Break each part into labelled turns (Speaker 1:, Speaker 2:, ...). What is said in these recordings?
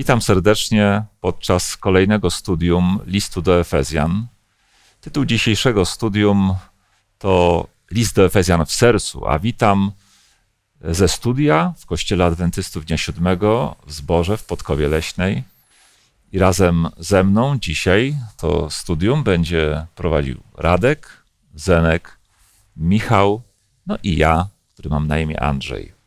Speaker 1: Witam serdecznie podczas kolejnego studium listu do Efezjan. Tytuł dzisiejszego studium to List do Efezjan w sercu, a witam ze studia w Kościele Adwentystów Dnia Siódmego w Zborze w Podkowie Leśnej. I razem ze mną dzisiaj to studium będzie prowadził Radek, Zenek, Michał, no i ja, który mam na imię Andrzej.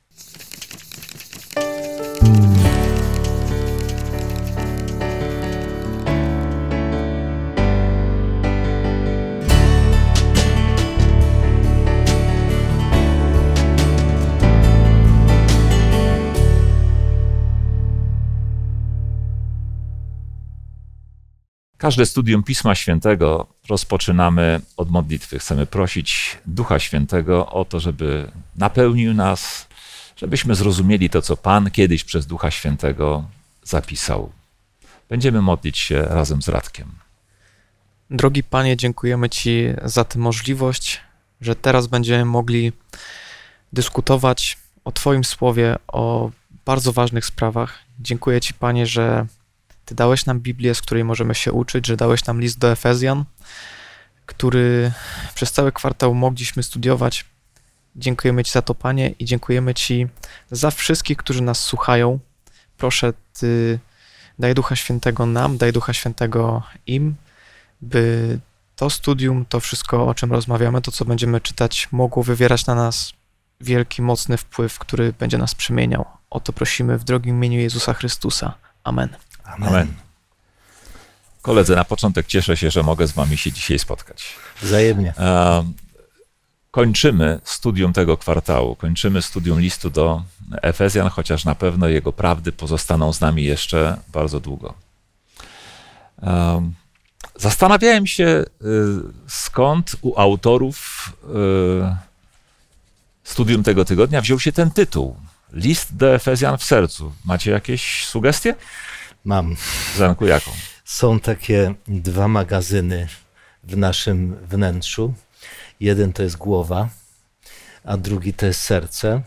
Speaker 1: Każde studium Pisma Świętego rozpoczynamy od modlitwy. Chcemy prosić Ducha Świętego o to, żeby napełnił nas, żebyśmy zrozumieli to, co Pan kiedyś przez Ducha Świętego zapisał. Będziemy modlić się razem z Radkiem.
Speaker 2: Drogi Panie, dziękujemy Ci za tę możliwość, że teraz będziemy mogli dyskutować o Twoim słowie, o bardzo ważnych sprawach. Dziękuję Ci, Panie, że ty dałeś nam Biblię, z której możemy się uczyć, że dałeś nam list do Efezjan, który przez cały kwartał mogliśmy studiować. Dziękujemy Ci za to, Panie, i dziękujemy Ci za wszystkich, którzy nas słuchają. Proszę, Ty daj Ducha Świętego nam, daj Ducha Świętego im, by to studium, to wszystko, o czym rozmawiamy, to co będziemy czytać, mogło wywierać na nas wielki, mocny wpływ, który będzie nas przemieniał. O to prosimy w drogim imieniu Jezusa Chrystusa. Amen.
Speaker 1: Amen. Amen. Koledzy, na początek cieszę się, że mogę z wami się dzisiaj spotkać.
Speaker 3: Wzajemnie.
Speaker 1: Kończymy studium tego kwartału, kończymy studium listu do Efezjan, chociaż na pewno jego prawdy pozostaną z nami jeszcze bardzo długo. Zastanawiałem się, y, skąd u autorów studium tego tygodnia wziął się ten tytuł. List do Efezjan w sercu. Macie jakieś sugestie?
Speaker 3: Mam.
Speaker 1: Zanku, jaką?
Speaker 3: Są takie dwa magazyny w naszym wnętrzu. Jeden to jest głowa, a drugi to jest serce.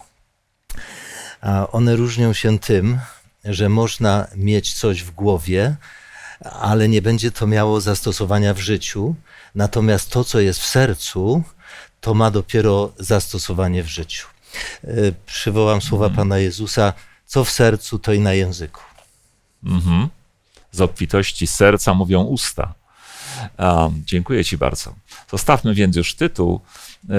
Speaker 3: A one różnią się tym, że można mieć coś w głowie, ale nie będzie to miało zastosowania w życiu. Natomiast to, co jest w sercu, to ma dopiero zastosowanie w życiu. E, przywołam słowa mhm. Pana Jezusa: co w sercu, to i na języku.
Speaker 1: Mhm. Z obfitości serca mówią usta. Um, dziękuję Ci bardzo. Zostawmy więc już tytuł. E,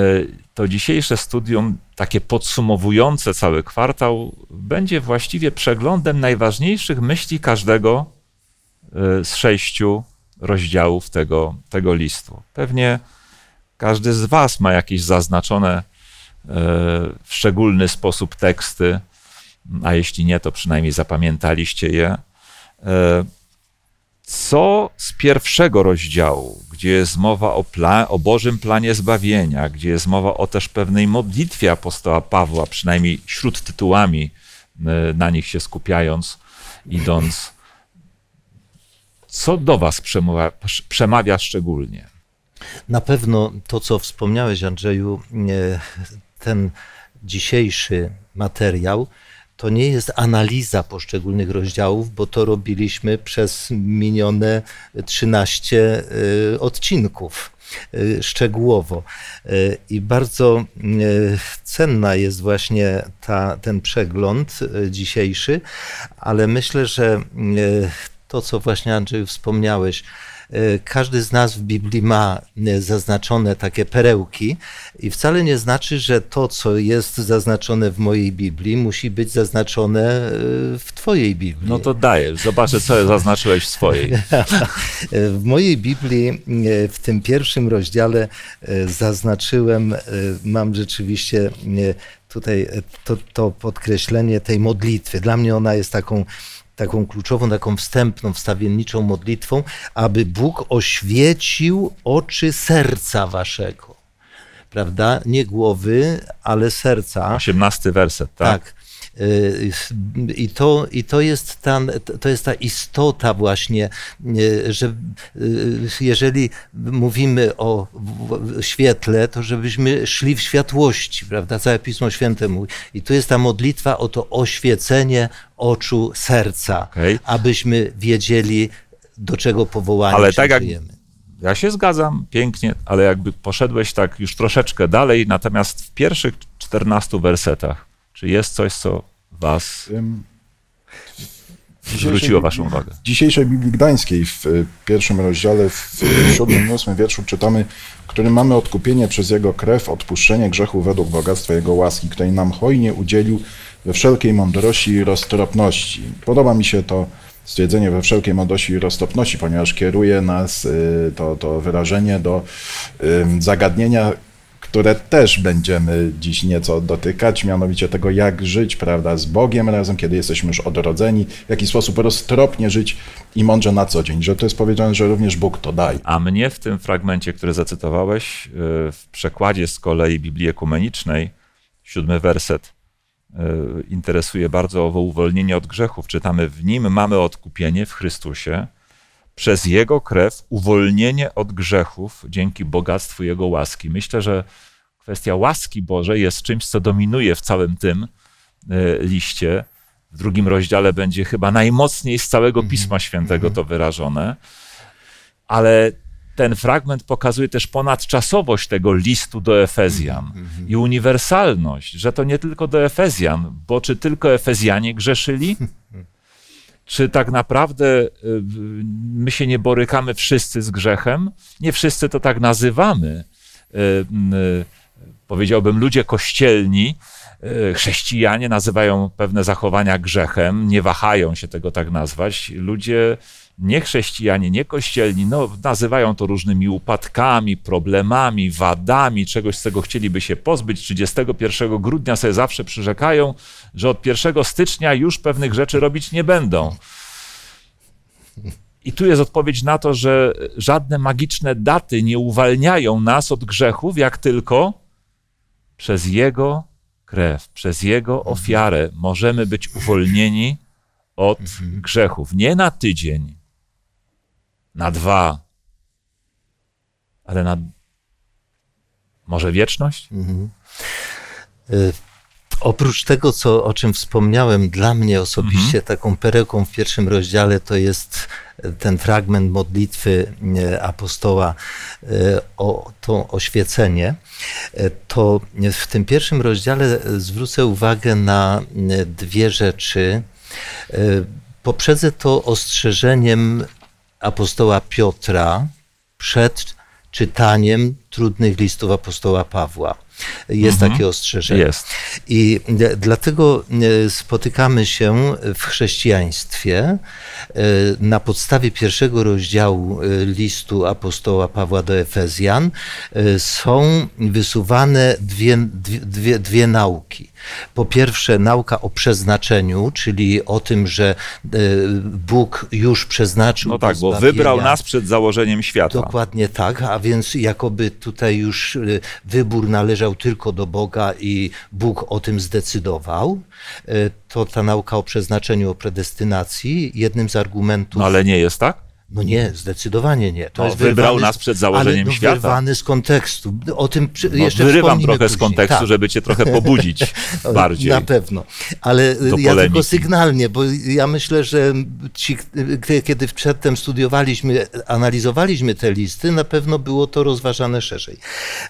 Speaker 1: to dzisiejsze studium, takie podsumowujące cały kwartał, będzie właściwie przeglądem najważniejszych myśli każdego e, z sześciu rozdziałów tego, tego listu. Pewnie każdy z Was ma jakieś zaznaczone e, w szczególny sposób teksty, a jeśli nie, to przynajmniej zapamiętaliście je. E, co z pierwszego rozdziału, gdzie jest mowa o, o Bożym planie zbawienia, gdzie jest mowa o też pewnej modlitwie apostoła Pawła, przynajmniej śród tytułami, e, na nich się skupiając, idąc. Co do Was przemawia, przemawia szczególnie?
Speaker 3: Na pewno to, co wspomniałeś, Andrzeju, e, ten dzisiejszy materiał to nie jest analiza poszczególnych rozdziałów, bo to robiliśmy przez minione 13 y, odcinków y, szczegółowo. Y, I bardzo cenna jest właśnie ta, ten przegląd dzisiejszy, ale myślę, że to, co właśnie Andrzej wspomniałeś, każdy z nas w Biblii ma e, zaznaczone takie perełki i wcale nie znaczy, że to, co jest zaznaczone w mojej Biblii, musi być zaznaczone e, w Twojej Biblii.
Speaker 1: No to dajesz, zobaczę, co zaznaczyłeś w swojej.
Speaker 3: w mojej Biblii, w tym pierwszym rozdziale zaznaczyłem, mam rzeczywiście tutaj to, to podkreślenie tej modlitwy. Dla mnie ona jest taką taką kluczową, taką wstępną, wstawienniczą modlitwą, aby Bóg oświecił oczy serca waszego. Prawda? Nie głowy, ale serca.
Speaker 1: 18 werset, tak? Tak.
Speaker 3: I to, i to, jest, ta, to jest ta istota właśnie, że jeżeli mówimy o świetle, to żebyśmy szli w światłości, prawda? Całe Pismo Święte mówi. I tu jest ta modlitwa o to oświecenie oczu serca, okay. abyśmy wiedzieli, do czego powołani Ale tak jak
Speaker 1: ja się zgadzam, pięknie, ale jakby poszedłeś tak już troszeczkę dalej, natomiast w pierwszych 14 wersetach, czy jest coś, co was zwróciło waszą uwagę?
Speaker 4: W dzisiejszej Biblii Gdańskiej w pierwszym rozdziale, w siódmym, ósmym wierszu czytamy, którym mamy odkupienie przez Jego krew, odpuszczenie grzechu według bogactwa Jego łaski, której nam hojnie udzielił we wszelkiej mądrości i roztropności. Podoba mi się to stwierdzenie we wszelkiej młodości i roztopności, ponieważ kieruje nas y, to, to wyrażenie do zagadnienia, które też będziemy dziś nieco dotykać, mianowicie tego, jak żyć prawda, z Bogiem razem, kiedy jesteśmy już odrodzeni, w jaki sposób roztropnie żyć i mądrze na co dzień, że to jest powiedziane, że również Bóg to daje.
Speaker 1: A mnie w tym fragmencie, który zacytowałeś, y, w przekładzie z kolei Biblii Ekumenicznej, siódmy werset, E, interesuje bardzo owo uwolnienie od grzechów. Czytamy, w nim mamy odkupienie w Chrystusie, przez Jego krew uwolnienie od grzechów dzięki bogactwu Jego łaski. Myślę, że kwestia łaski Bożej jest czymś, co dominuje w całym tym e, liście. W drugim rozdziale będzie chyba najmocniej z całego mhm. Pisma Świętego mhm. to wyrażone, ale ten fragment pokazuje też ponadczasowość tego listu do Efezjan -hmm. i uniwersalność, że to nie tylko do Efezjan, bo czy tylko Efezjanie grzeszyli? Czy tak naprawdę y, my się nie borykamy wszyscy z grzechem? Nie wszyscy to tak nazywamy. Y, y, powiedziałbym, ludzie kościelni, chrześcijanie nazywają pewne zachowania grzechem, nie wahają się tego tak nazwać. Ludzie nie chrześcijanie, nie kościelni, no, nazywają to różnymi upadkami, problemami, wadami, czegoś, z czego chcieliby się pozbyć. 31 grudnia sobie zawsze przyrzekają, że od 1 stycznia już pewnych rzeczy robić nie będą. I tu jest odpowiedź na to, że żadne magiczne daty nie uwalniają nas od grzechów, jak tylko przez Jego krew, przez Jego ofiarę możemy być uwolnieni od grzechów. Nie na tydzień, na dwa, ale na może wieczność? Mhm.
Speaker 3: Y oprócz tego, co, o czym wspomniałem, dla mnie osobiście mhm. taką perełką w pierwszym rozdziale to jest ten fragment modlitwy apostoła y, o to oświecenie, y, to w tym pierwszym rozdziale zwrócę uwagę na dwie rzeczy. Poprzedzę to ostrzeżeniem apostoła Piotra przed czytaniem trudnych listów apostoła Pawła. Jest mhm. takie ostrzeżenie.
Speaker 1: Jest.
Speaker 3: I dlatego e, spotykamy się w chrześcijaństwie e, na podstawie pierwszego rozdziału e, listu apostoła Pawła do Efezjan są wysuwane dwie, dwie, dwie nauki. Po pierwsze, nauka o przeznaczeniu, czyli o tym, że Bóg już przeznaczył.
Speaker 1: No tak, bo wybrał nas przed założeniem świata.
Speaker 3: Dokładnie tak, a więc jakoby tutaj już wybór należał tylko do Boga i Bóg o tym zdecydował. E, to ta nauka o przeznaczeniu, o predestynacji, jednym z argumentów.
Speaker 1: No ale nie jest tak?
Speaker 3: No nie, zdecydowanie nie.
Speaker 1: To jest wybrał nas przed założeniem ale, no, świata.
Speaker 3: wyrwany z kontekstu. O tym
Speaker 1: no, jeszcze Wyrywam trochę później. z kontekstu, tak. żeby cię trochę pobudzić bardziej.
Speaker 3: Na pewno. Ale ja tylko sygnalnie, bo ja myślę, że ci, kiedy przedtem studiowaliśmy, analizowaliśmy te listy, na pewno było to rozważane szerzej.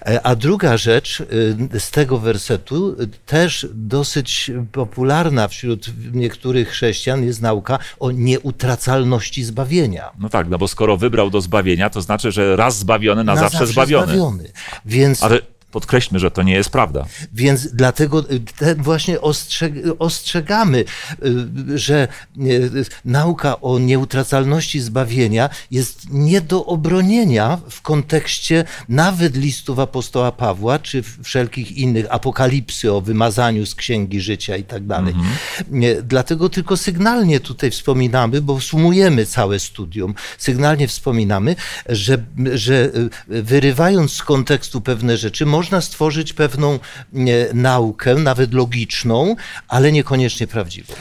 Speaker 3: E, a druga rzecz y, z tego wersetu, też dosyć popularna wśród niektórych chrześcijan, jest nauka o nieutracalności zbawienia.
Speaker 1: No tak, no bo skoro wybrał do zbawienia, to znaczy, że raz zbawiony, na, na zawsze, zawsze zbawiony. zbawiony. Więc... Ale podkreślmy, że to nie jest prawda.
Speaker 3: Więc dlatego y, właśnie ostrzeg ostrzegamy, y, że y, nauka o nieutracalności zbawienia jest nie do obronienia w kontekście nawet listów apostoła Pawła, czy wszelkich innych apokalipsy o wymazaniu z księgi życia i tak dalej. Mhm. Dlatego tylko sygnalnie tutaj wspominamy, bo sumujemy całe studium, sygnalnie wspominamy, że, że wyrywając z kontekstu pewne rzeczy, można stworzyć pewną naukę, nawet logiczną, ale niekoniecznie prawdziwą.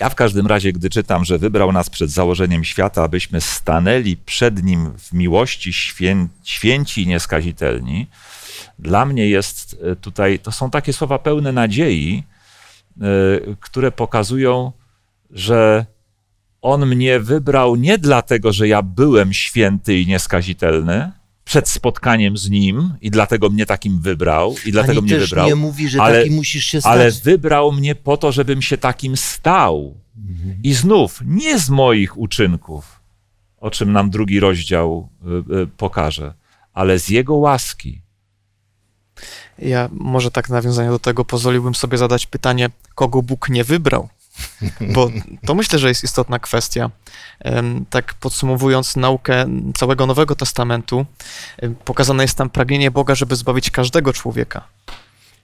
Speaker 1: Ja w każdym razie, gdy czytam, że wybrał nas przed założeniem świata, abyśmy stanęli przed Nim w miłości świę, święci i nieskazitelni, dla mnie jest e, tutaj, to są takie słowa pełne nadziei, e, które pokazują, że On mnie wybrał nie dlatego, że ja byłem święty i nieskazitelny, przed spotkaniem z nim i dlatego mnie takim wybrał i dlatego
Speaker 3: Ani
Speaker 1: mnie
Speaker 3: też
Speaker 1: wybrał.
Speaker 3: nie mówi, że
Speaker 1: ale-
Speaker 3: taki musisz się stać.
Speaker 1: Ale wybrał mnie po to, żebym się takim stał. I znów nie z moich uczynków, o czym nam drugi rozdział y, y, pokaże, ale z jego łaski.
Speaker 2: Ja może tak w nawiązaniu do tego pozwoliłbym sobie zadać pytanie, kogo Bóg nie wybrał? Bo to myślę, że jest istotna kwestia. Tak podsumowując naukę całego Nowego Testamentu, pokazane jest tam pragnienie Boga, żeby zbawić każdego człowieka.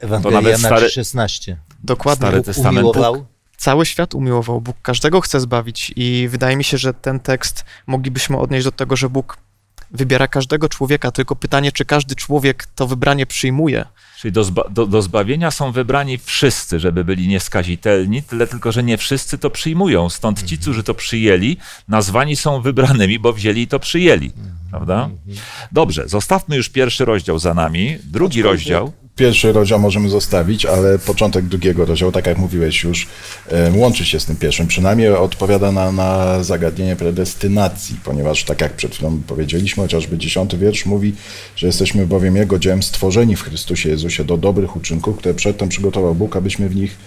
Speaker 3: Ewangelia
Speaker 1: stary-
Speaker 3: 16.
Speaker 2: Dokładnie.
Speaker 1: Stary
Speaker 2: Bóg
Speaker 1: Testament
Speaker 3: Umiłował
Speaker 2: Cały świat umiłował, Bóg każdego chce zbawić i wydaje mi się, że ten tekst moglibyśmy odnieść do tego, że Bóg wybiera każdego człowieka, tylko pytanie, czy każdy człowiek to wybranie przyjmuje.
Speaker 1: Czyli do, zba, do, do zbawienia są wybrani wszyscy, żeby byli nieskazitelni, tyle tylko, że nie wszyscy to przyjmują. Stąd ci, którzy to przyjęli, nazwani są wybranymi, bo wzięli i to przyjęli. Prawda? Dobrze, zostawmy już pierwszy rozdział za nami. Drugi rozdział.
Speaker 4: Pierwszy rozdział możemy zostawić, ale początek drugiego rozdziału, tak jak mówiłeś już, łączy się z tym pierwszym. Przynajmniej odpowiada na, na zagadnienie predestynacji, ponieważ tak jak przed chwilą powiedzieliśmy, chociażby dziesiąty wiersz mówi, że jesteśmy bowiem Jego dziełem stworzeni w Chrystusie Jezusie do dobrych uczynków, które przedtem przygotował Bóg, abyśmy w nich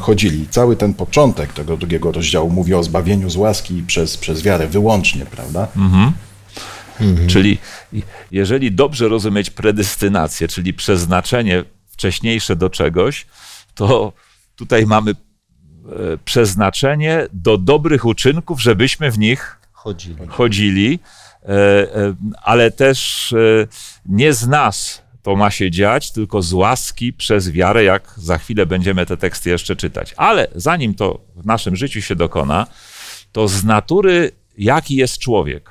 Speaker 4: chodzili. Cały ten początek tego drugiego rozdziału mówi o zbawieniu z łaski przez, przez wiarę wyłącznie, prawda?
Speaker 1: Czyli jeżeli dobrze rozumieć predestynację, czyli przeznaczenie wcześniejsze do czegoś, to tutaj mamy e, przeznaczenie do dobrych uczynków, żebyśmy w nich
Speaker 3: chodzili.
Speaker 1: chodzili, e, e, ale też nie z nas to ma się dziać, tylko z łaski przez wiarę, jak za chwilę będziemy te teksty jeszcze czytać. Ale zanim to w naszym życiu się dokona, to z natury, jaki jest człowiek.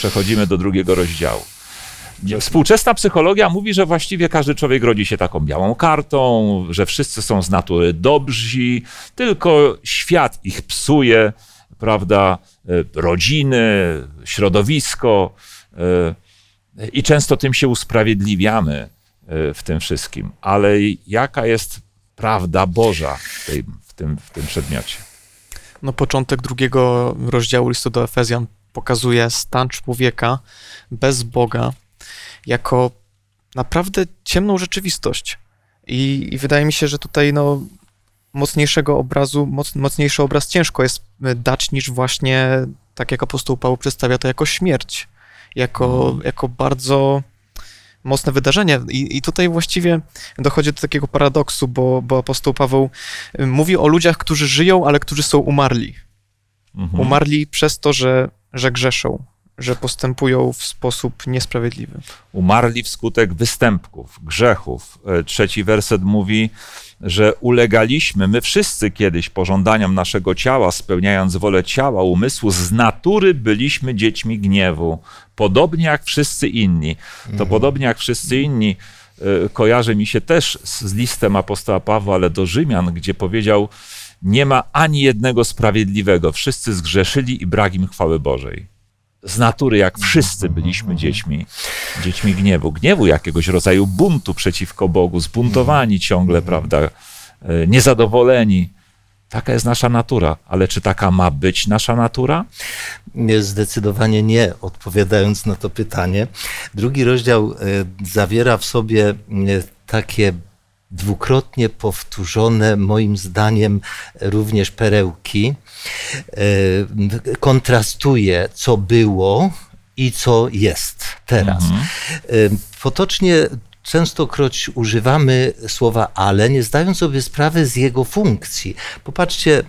Speaker 1: Przechodzimy do drugiego rozdziału. Współczesna psychologia mówi, że właściwie każdy człowiek rodzi się taką białą kartą, że wszyscy są z natury dobrzy, tylko świat ich psuje, prawda? E, Rodziny, środowisko. e, I często tym się usprawiedliwiamy e, w tym wszystkim. Ale jaka jest prawda Boża w, tej, w, tym, w tym przedmiocie?
Speaker 2: No, początek drugiego rozdziału listu do Efezjan pokazuje stan człowieka bez Boga jako naprawdę ciemną rzeczywistość. I, i wydaje mi się, że tutaj no, mocniejszego obrazu, moc, mocniejszy obraz ciężko jest y, dać niż właśnie, tak jak apostoł Paweł przedstawia to jako śmierć, jako, jako bardzo mocne wydarzenie. I, I tutaj właściwie dochodzi do takiego paradoksu, bo, bo apostoł Paweł y, mówi o ludziach, którzy żyją, ale którzy są umarli.
Speaker 1: Mhm.
Speaker 2: Umarli przez to, że, że grzeszą, że postępują w sposób niesprawiedliwy.
Speaker 1: umarli wskutek występków, grzechów. E, Trzeci werset mówi, że ulegaliśmy my wszyscy kiedyś pożądaniom naszego ciała, spełniając wolę ciała, umysłu, z natury byliśmy dziećmi gniewu, podobnie jak wszyscy inni. To podobnie jak wszyscy inni e, kojarzy mi się też z z listem apostoła Pawła, ale do Rzymian, gdzie powiedział, nie ma ani jednego sprawiedliwego, wszyscy zgrzeszyli i brak im chwały Bożej z natury, jak wszyscy byliśmy dziećmi, dziećmi gniewu. Gniewu jakiegoś rodzaju buntu przeciwko Bogu, zbuntowani ciągle, prawda, e, niezadowoleni. Taka jest nasza natura. Ale czy taka ma być nasza natura?
Speaker 3: Nie, Zdecydowanie nie, odpowiadając na to pytanie. Drugi rozdział e, zawiera w sobie e, takie dwukrotnie powtórzone, moim zdaniem, również perełki. E, Kontrastuje, co było i co jest teraz. E, Potocznie częstokroć używamy słowa ale, nie zdając sobie sprawy z jego funkcji. Popatrzcie, e,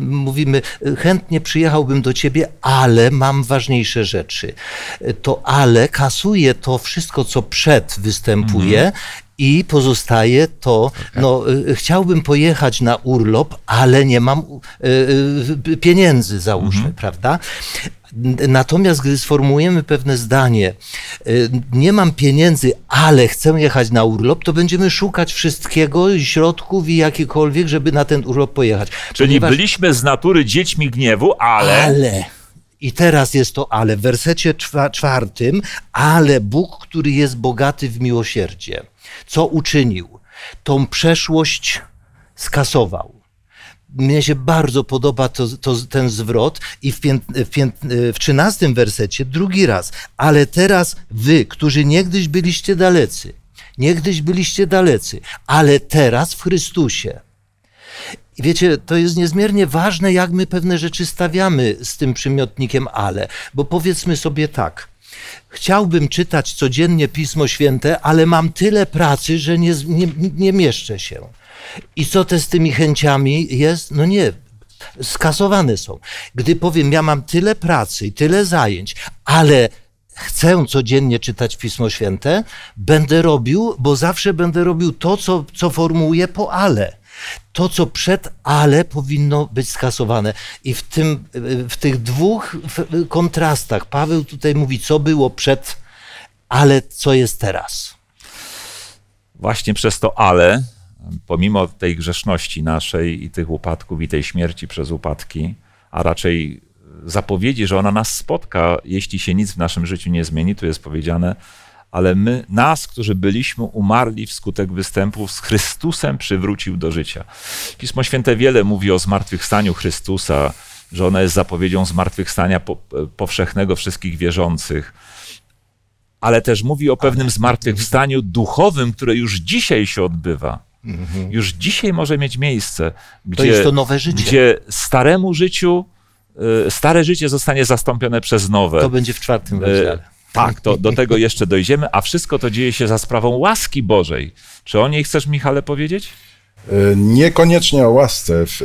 Speaker 3: mówimy, chętnie przyjechałbym do ciebie, ale mam ważniejsze rzeczy. To ale kasuje to wszystko, co przed występuje. I pozostaje to, no, y, chciałbym pojechać na urlop, ale nie mam y, y, pieniędzy, załóżmy, prawda? Natomiast gdy sformułujemy pewne zdanie, y, nie mam pieniędzy, ale chcę jechać na urlop, to będziemy szukać wszystkiego, środków i jakiekolwiek, żeby na ten urlop pojechać.
Speaker 1: Czyli
Speaker 3: Ponieważ-
Speaker 1: byliśmy z natury dziećmi gniewu, ale...
Speaker 3: ale. I teraz jest to ale. W wersecie czwa- czwartym, ale Bóg, który jest bogaty w miłosierdzie, co uczynił? Tą przeszłość skasował. Mnie się bardzo podoba to, to, ten zwrot i w, pię, w, w 13 wersecie drugi raz. Ale teraz wy, którzy niegdyś byliście dalecy, niegdyś byliście dalecy, ale teraz w Chrystusie. I wiecie, to jest niezmiernie ważne, jak my pewne rzeczy stawiamy z tym przymiotnikiem ale. Bo powiedzmy sobie tak. Chciałbym czytać codziennie Pismo Święte, ale mam tyle pracy, że nie, nie, nie mieszczę się. I co te z tymi chęciami jest? No nie, skasowane są. Gdy powiem, ja mam tyle pracy i tyle zajęć, ale chcę codziennie czytać Pismo Święte, będę robił, bo zawsze będę robił to, co, co formułuję po ale. To, co przed ale powinno być skasowane. I w, tym, w tych dwóch kontrastach Paweł tutaj mówi, co było przed, ale co jest teraz.
Speaker 1: Właśnie przez to ale, pomimo tej grzeszności naszej i tych upadków i tej śmierci przez upadki, a raczej zapowiedzi, że ona nas spotka, jeśli się nic w naszym życiu nie zmieni, tu jest powiedziane, ale my, nas, którzy byliśmy umarli wskutek występów z Chrystusem przywrócił do życia. Pismo Święte wiele mówi o zmartwychwstaniu Chrystusa, że ona jest zapowiedzią zmartwychwstania po, powszechnego wszystkich wierzących ale też mówi o pewnym zmartwychwstaniu duchowym, które już dzisiaj się odbywa. Już dzisiaj może mieć miejsce, gdzie,
Speaker 3: jest to nowe życie.
Speaker 1: gdzie staremu życiu, y, stare życie zostanie zastąpione przez nowe.
Speaker 3: To będzie w czwartym
Speaker 1: E,
Speaker 3: rozdziale.
Speaker 1: Tak, to, do tego jeszcze dojdziemy, a wszystko to dzieje się za sprawą łaski Bożej. Czy o niej chcesz, Michale, powiedzieć?
Speaker 4: E, Niekoniecznie o łasce w, e,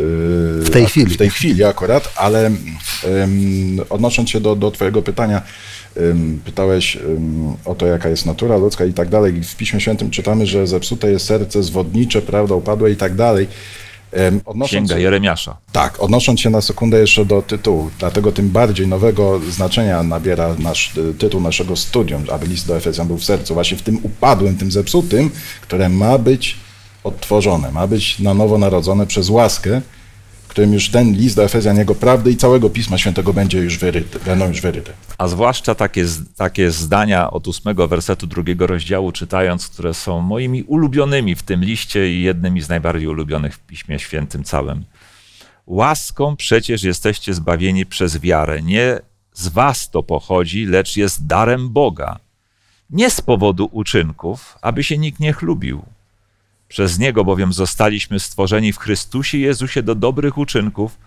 Speaker 3: W tej chwili.
Speaker 4: W tej chwili akurat, ale em, odnosząc się do, do Twojego pytania, em, pytałeś em, o to, jaka jest natura ludzka i tak dalej. W Piśmie Świętym czytamy, że zepsute jest serce zwodnicze, prawda upadłe i tak dalej. Odnosząc,
Speaker 1: Księga Jeremiasza.
Speaker 4: tak, odnosząc się na sekundę jeszcze do tytułu, dlatego tym bardziej nowego znaczenia nabiera nasz y, tytuł naszego studium, aby list do Efezjan był w sercu, właśnie w tym upadłym, tym zepsutym, które ma być odtworzone, ma być na nowo narodzone przez łaskę, którym już ten list do Efezjan, jego prawdy i całego Pisma Świętego będzie już wyryty, będą już wyryte.
Speaker 1: A zwłaszcza takie, takie zdania od ósmego wersetu drugiego rozdziału czytając, które są moimi ulubionymi w tym liście i jednymi z najbardziej ulubionych w Piśmie Świętym całym. Łaską przecież jesteście zbawieni przez wiarę. Nie z was to pochodzi, lecz jest darem Boga. Nie z powodu uczynków, aby się nikt nie chlubił. Przez Niego bowiem zostaliśmy stworzeni w Chrystusie Jezusie do dobrych uczynków,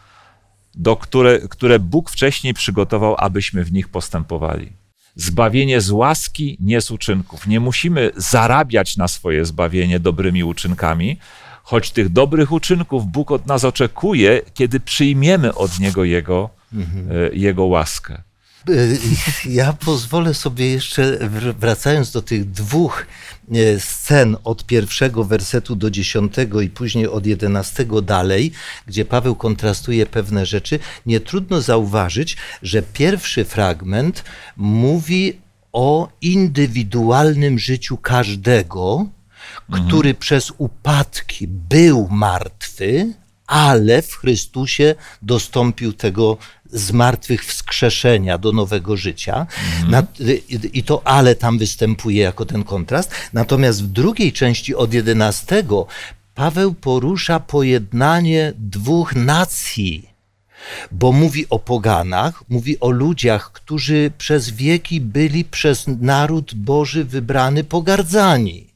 Speaker 1: do które, które Bóg wcześniej przygotował, abyśmy w nich postępowali. Zbawienie z łaski, nie z uczynków. Nie musimy zarabiać na swoje zbawienie dobrymi uczynkami, choć tych dobrych uczynków Bóg od nas oczekuje, kiedy przyjmiemy od Niego Jego, e, jego łaskę.
Speaker 3: Y, Ja pozwolę sobie jeszcze, wr- wracając do tych dwóch e, scen od pierwszego wersetu do dziesiątego i później od jedenastego dalej, gdzie Paweł kontrastuje pewne rzeczy, nie trudno zauważyć, że pierwszy fragment mówi o indywidualnym życiu każdego, który przez upadki był martwy, ale w Chrystusie dostąpił tego zmartwychwskrzeszenia do nowego życia. Na, i, I to ale tam występuje jako ten kontrast. Natomiast w drugiej części od 11 Paweł porusza pojednanie dwóch nacji bo mówi o poganach, mówi o ludziach, którzy przez wieki byli przez naród Boży wybrany pogardzani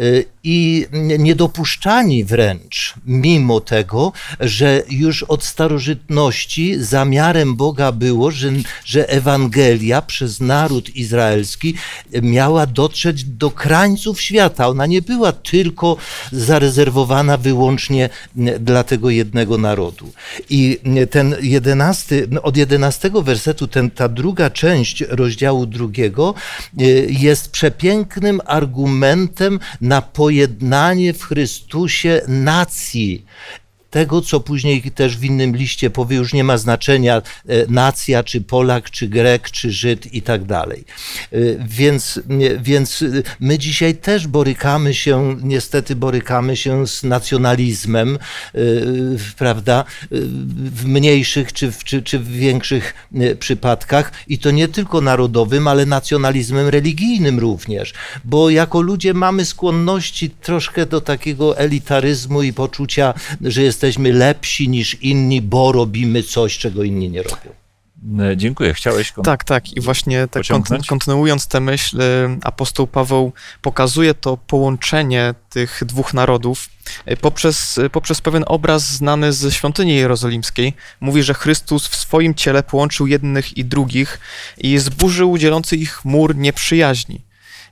Speaker 3: y, i niedopuszczani wręcz, mimo tego, że już od starożytności zamiarem Boga było, że, że Ewangelia przez naród izraelski miała dotrzeć do krańców świata. Ona nie była tylko zarezerwowana wyłącznie dla tego jednego narodu. I ten jedenasty, od jedenastego wersetu, ten, ta druga część rozdziału drugiego y, jest przepięknym argumentem na pojednanie w Chrystusie nacji. Tego, co później też w innym liście powie, już nie ma znaczenia e, nacja, czy Polak, czy Grek, czy Żyd i tak dalej. E, więc, więc my dzisiaj też borykamy się, niestety borykamy się z nacjonalizmem, e, prawda, w mniejszych czy w, czy, czy w większych przypadkach i to nie tylko narodowym, ale nacjonalizmem religijnym również, bo jako ludzie mamy skłonności troszkę do takiego elitaryzmu i poczucia, że jesteśmy lepsi niż inni, bo robimy coś, czego inni nie robią.
Speaker 1: E, dziękuję. Chciałeś kon-
Speaker 2: Tak, tak. I właśnie tak
Speaker 1: Pociągnąć?
Speaker 2: kontynuując tę myśl, y, apostoł Paweł pokazuje to połączenie tych dwóch narodów y, poprzez, poprzez pewien obraz znany ze świątyni jerozolimskiej. Mówi, że Chrystus w swoim ciele połączył jednych i drugich i zburzył dzielący ich mur nieprzyjaźni.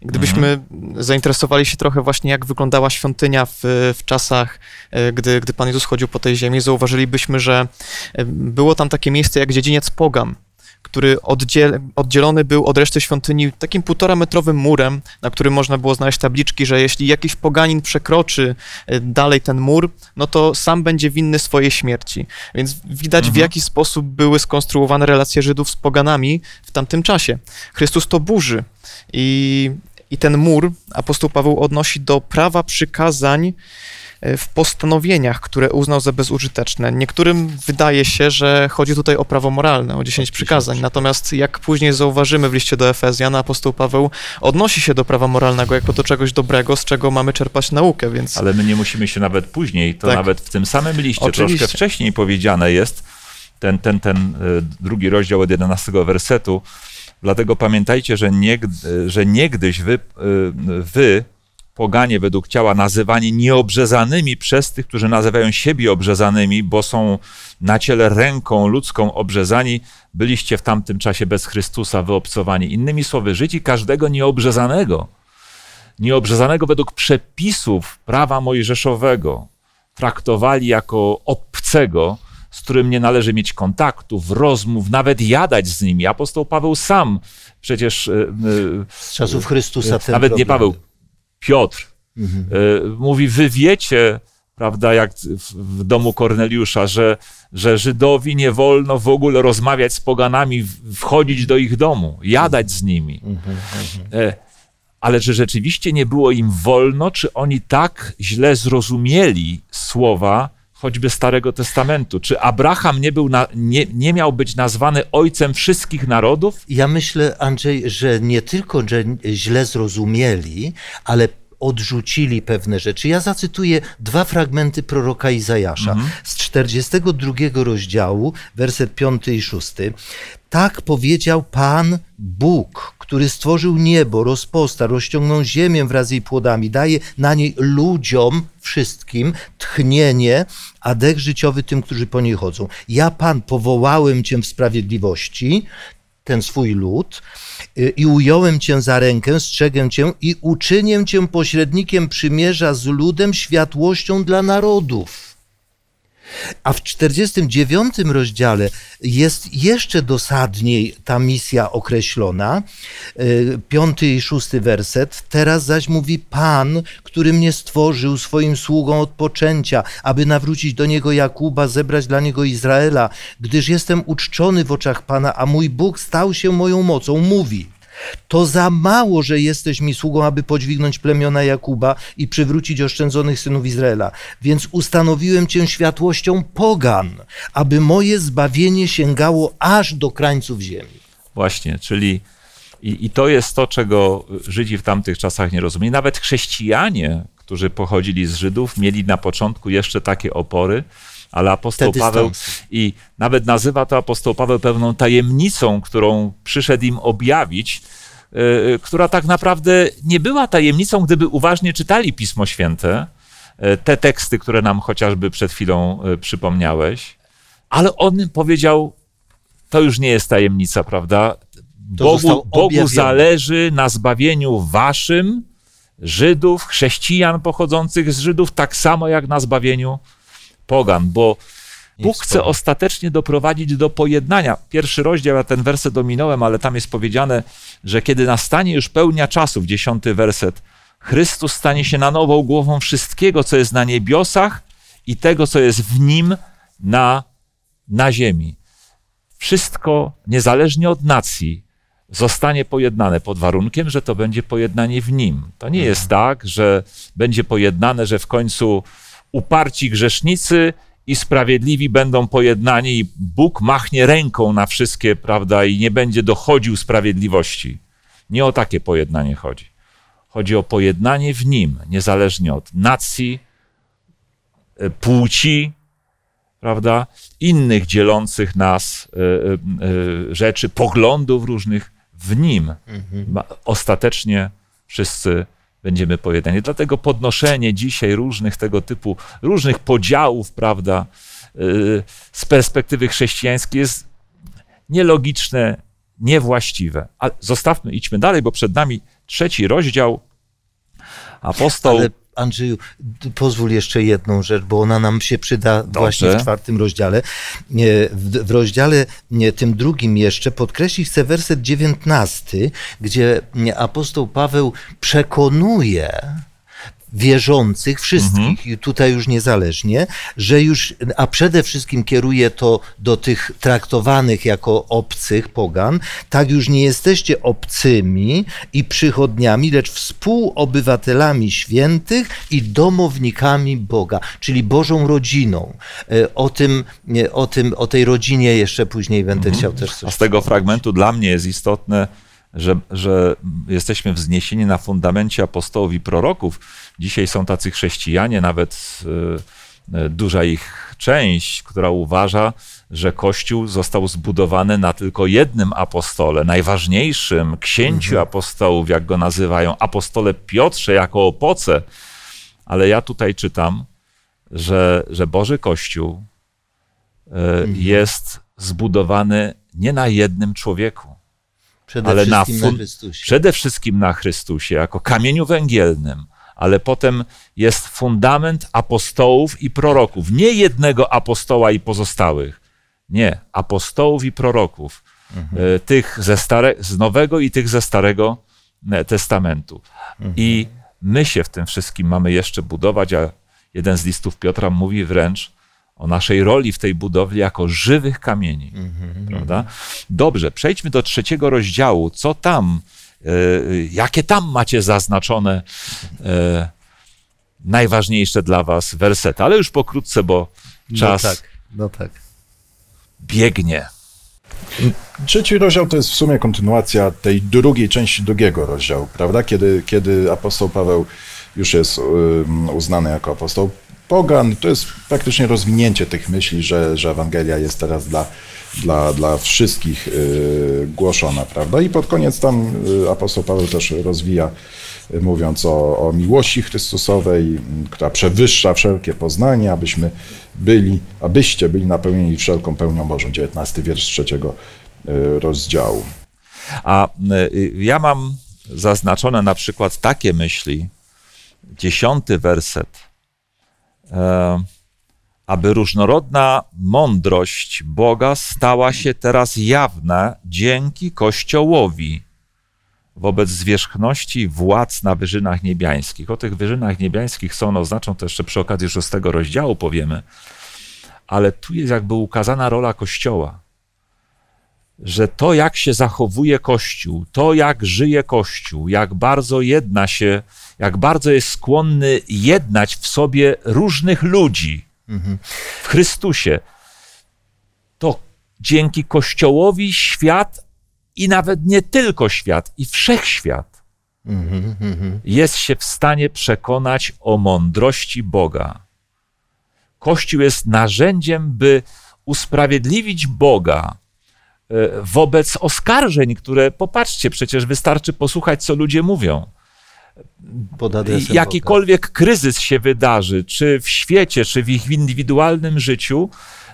Speaker 2: Gdybyśmy zainteresowali się trochę właśnie, jak wyglądała świątynia w, w czasach, e, gdy, gdy Pan Jezus chodził po tej ziemi, zauważylibyśmy, że e, było tam takie miejsce jak dziedziniec Pogan, który oddziel, oddzielony był od reszty świątyni takim półtora metrowym murem, na którym można było znaleźć tabliczki, że jeśli jakiś poganin przekroczy e, dalej ten mur, no to sam będzie winny swojej śmierci. Więc widać, w
Speaker 1: Mhm.
Speaker 2: jaki sposób były skonstruowane relacje Żydów z poganami w tamtym czasie. Chrystus to burzy i, i ten mur apostoł Paweł odnosi do prawa przykazań e, w postanowieniach, które uznał za bezużyteczne. Niektórym wydaje się, że chodzi tutaj o prawo moralne, o 10 przykazań. Natomiast jak później zauważymy w liście do Efezjan, apostoł Paweł odnosi się do prawa moralnego jako do czegoś dobrego, z czego mamy czerpać naukę, więc
Speaker 1: Ale my nie musimy się nawet później, to
Speaker 2: Tak.
Speaker 1: nawet w tym samym liście,
Speaker 2: Oczywiście.
Speaker 1: troszkę wcześniej powiedziane jest, ten, ten, ten e, drugi rozdział od 11 wersetu, dlatego pamiętajcie, że, nieg, że niegdyś wy, e, wy, poganie według ciała, nazywani nieobrzezanymi przez tych, którzy nazywają siebie obrzezanymi, bo są na ciele ręką ludzką obrzezani, byliście w tamtym czasie bez Chrystusa wyobcowani. Innymi słowy, życi każdego nieobrzezanego, nieobrzezanego według przepisów prawa mojżeszowego, traktowali jako obcego, z którym nie należy mieć kontaktów, rozmów, nawet jadać z nimi. Apostoł Paweł sam przecież, e, e,
Speaker 3: Z czasów Chrystusa ten
Speaker 1: nawet nie. Paweł, Piotr,
Speaker 3: Mhm.
Speaker 1: e, mówi, wy wiecie, prawda, jak w, domu Korneliusza, że, że Żydowi nie wolno w ogóle rozmawiać z poganami, wchodzić do ich domu, jadać z nimi.
Speaker 3: Mhm,
Speaker 1: E, ale czy rzeczywiście nie było im wolno, czy oni tak źle zrozumieli słowa choćby Starego Testamentu? Czy Abraham nie, był na, nie, nie miał być nazwany ojcem wszystkich narodów?
Speaker 3: Ja myślę, Andrzej, że nie tylko, że źle zrozumieli, ale odrzucili pewne rzeczy. Ja zacytuję dwa fragmenty proroka Izajasza z 42 rozdziału, werset 5 i 6. Tak powiedział Pan Bóg, który stworzył niebo, rozposta, rozciągnął ziemię wraz z jej płodami, daje na niej ludziom wszystkim tchnienie, a dech życiowy tym, którzy po niej chodzą. Ja, Pan, powołałem Cię w sprawiedliwości, ten swój lud y, i ująłem cię za rękę, strzegę cię i uczynię cię pośrednikiem przymierza z ludem, światłością dla narodów. A w 49 rozdziale jest jeszcze dosadniej ta misja określona. Y, Piąty i szósty werset. Teraz zaś mówi Pan, który mnie stworzył swoim sługą od poczęcia, aby nawrócić do niego Jakuba, zebrać dla niego Izraela, gdyż jestem uczczony w oczach Pana, a mój Bóg stał się moją mocą. Mówi. To za mało, że jesteś mi sługą, aby podźwignąć plemiona Jakuba i przywrócić oszczędzonych synów Izraela. Więc ustanowiłem cię światłością pogan, aby moje zbawienie sięgało aż do krańców ziemi.
Speaker 1: Właśnie, czyli i, i to jest to, czego Żydzi w tamtych czasach nie rozumieli. Nawet chrześcijanie, którzy pochodzili z Żydów, mieli na początku jeszcze takie opory, ale apostoł Paweł i nawet nazywa to apostoł Paweł pewną tajemnicą, którą przyszedł im objawić, yy, która tak naprawdę nie była tajemnicą, gdyby uważnie czytali Pismo Święte, yy, te teksty, które nam chociażby przed chwilą yy, przypomniałeś, ale on powiedział, to już nie jest tajemnica, prawda? Bogu, Bogu zależy na zbawieniu waszym, Żydów, chrześcijan pochodzących z Żydów, tak samo jak na zbawieniu pogan, bo Bóg chce ostatecznie doprowadzić do pojednania. Pierwszy rozdział, ja ten werset dominąłem, ale tam jest powiedziane, że kiedy nastanie już pełnia czasów, dziesiąty werset, Chrystus stanie się na nową głową wszystkiego, co jest na niebiosach i tego, co jest w nim na, na ziemi. Wszystko, niezależnie od nacji, zostanie pojednane pod warunkiem, że to będzie pojednanie w nim. To nie jest tak, że będzie pojednane, że w końcu uparci grzesznicy i sprawiedliwi będą pojednani i Bóg machnie ręką na wszystkie, prawda, i nie będzie dochodził sprawiedliwości. Nie o takie pojednanie chodzi. Chodzi o pojednanie w nim, niezależnie od nacji, e, płci, prawda, innych dzielących nas e, e, rzeczy, poglądów różnych, w nim mhm. ostatecznie wszyscy będziemy pojednani. Dlatego podnoszenie dzisiaj różnych tego typu, różnych podziałów, prawda, z perspektywy chrześcijańskiej jest nielogiczne, niewłaściwe. Ale zostawmy, idźmy dalej, bo przed nami trzeci rozdział. Apostoł.
Speaker 3: Ale Andrzeju, pozwól jeszcze jedną rzecz, bo ona nam się przyda Dobrze. właśnie w czwartym rozdziale. W, w rozdziale tym drugim jeszcze podkreślić chcę werset dziewiętnasty, gdzie apostoł Paweł przekonuje, wierzących, wszystkich, mhm. tutaj już niezależnie, że już, a przede wszystkim kieruje to do tych traktowanych jako obcych pogan, tak już nie jesteście obcymi i przychodniami, lecz współobywatelami świętych i domownikami Boga, czyli Bożą rodziną. E, o tym, o tym, o tej rodzinie jeszcze później będę mhm. chciał też coś
Speaker 1: A z tego fragmentu dla mnie jest istotne, że, że jesteśmy wzniesieni na fundamencie apostołów i proroków. Dzisiaj są tacy chrześcijanie, nawet y, y, duża ich część, która uważa, że Kościół został zbudowany na tylko jednym apostole, najważniejszym księciu mhm. apostołów, jak go nazywają, apostole Piotrze jako opoce. Ale ja tutaj czytam, że, że Boży Kościół y, mhm. jest zbudowany nie na jednym człowieku,
Speaker 3: Przede ale na, na Chrystusie.
Speaker 1: Przede wszystkim na Chrystusie, jako kamieniu węgielnym, ale potem jest fundament apostołów i proroków. Nie jednego apostoła i pozostałych. Nie, apostołów i proroków. Mhm. E, tych ze stare, z Nowego i tych ze Starego e, Testamentu. Mhm. I my się w tym wszystkim mamy jeszcze budować, a jeden z listów Piotra mówi wręcz, o naszej roli w tej budowli jako żywych kamieni. Mm-hmm. Prawda? Dobrze, przejdźmy do trzeciego rozdziału. Co tam, e, jakie tam macie zaznaczone e, najważniejsze dla was wersety? Ale już pokrótce, bo no czas
Speaker 3: no tak, no tak.
Speaker 1: biegnie.
Speaker 4: Trzeci rozdział to jest w sumie kontynuacja tej drugiej części drugiego rozdziału, prawda? Kiedy, kiedy apostoł Paweł już jest uznany jako apostoł pogan, to jest praktycznie rozwinięcie tych myśli, że, że Ewangelia jest teraz dla, dla, dla wszystkich y, głoszona, prawda? I pod koniec tam y, apostoł Paweł też rozwija, y, mówiąc o, o miłości Chrystusowej, która przewyższa wszelkie poznanie, abyśmy byli, abyście byli napełnieni wszelką pełnią Bożą. 19 wiersz trzeciego rozdziału.
Speaker 1: A ja mam zaznaczone na przykład takie myśli, dziesiąty werset aby różnorodna mądrość Boga stała się teraz jawna dzięki Kościołowi wobec zwierzchności władz na wyżynach niebiańskich. O tych wyżynach niebiańskich, co one oznaczą, to jeszcze przy okazji szóstego rozdziału powiemy, ale tu jest jakby ukazana rola Kościoła, że to, jak się zachowuje Kościół, to, jak żyje Kościół, jak bardzo jedna się jak bardzo jest skłonny jednać w sobie różnych ludzi w Chrystusie. To dzięki Kościołowi świat i nawet nie tylko świat, i wszechświat jest się w stanie przekonać o mądrości Boga. Kościół jest narzędziem, by usprawiedliwić Boga e, wobec oskarżeń, które, popatrzcie, przecież wystarczy posłuchać, co ludzie mówią jakikolwiek Boga. kryzys się wydarzy, czy w świecie, czy w ich indywidualnym życiu,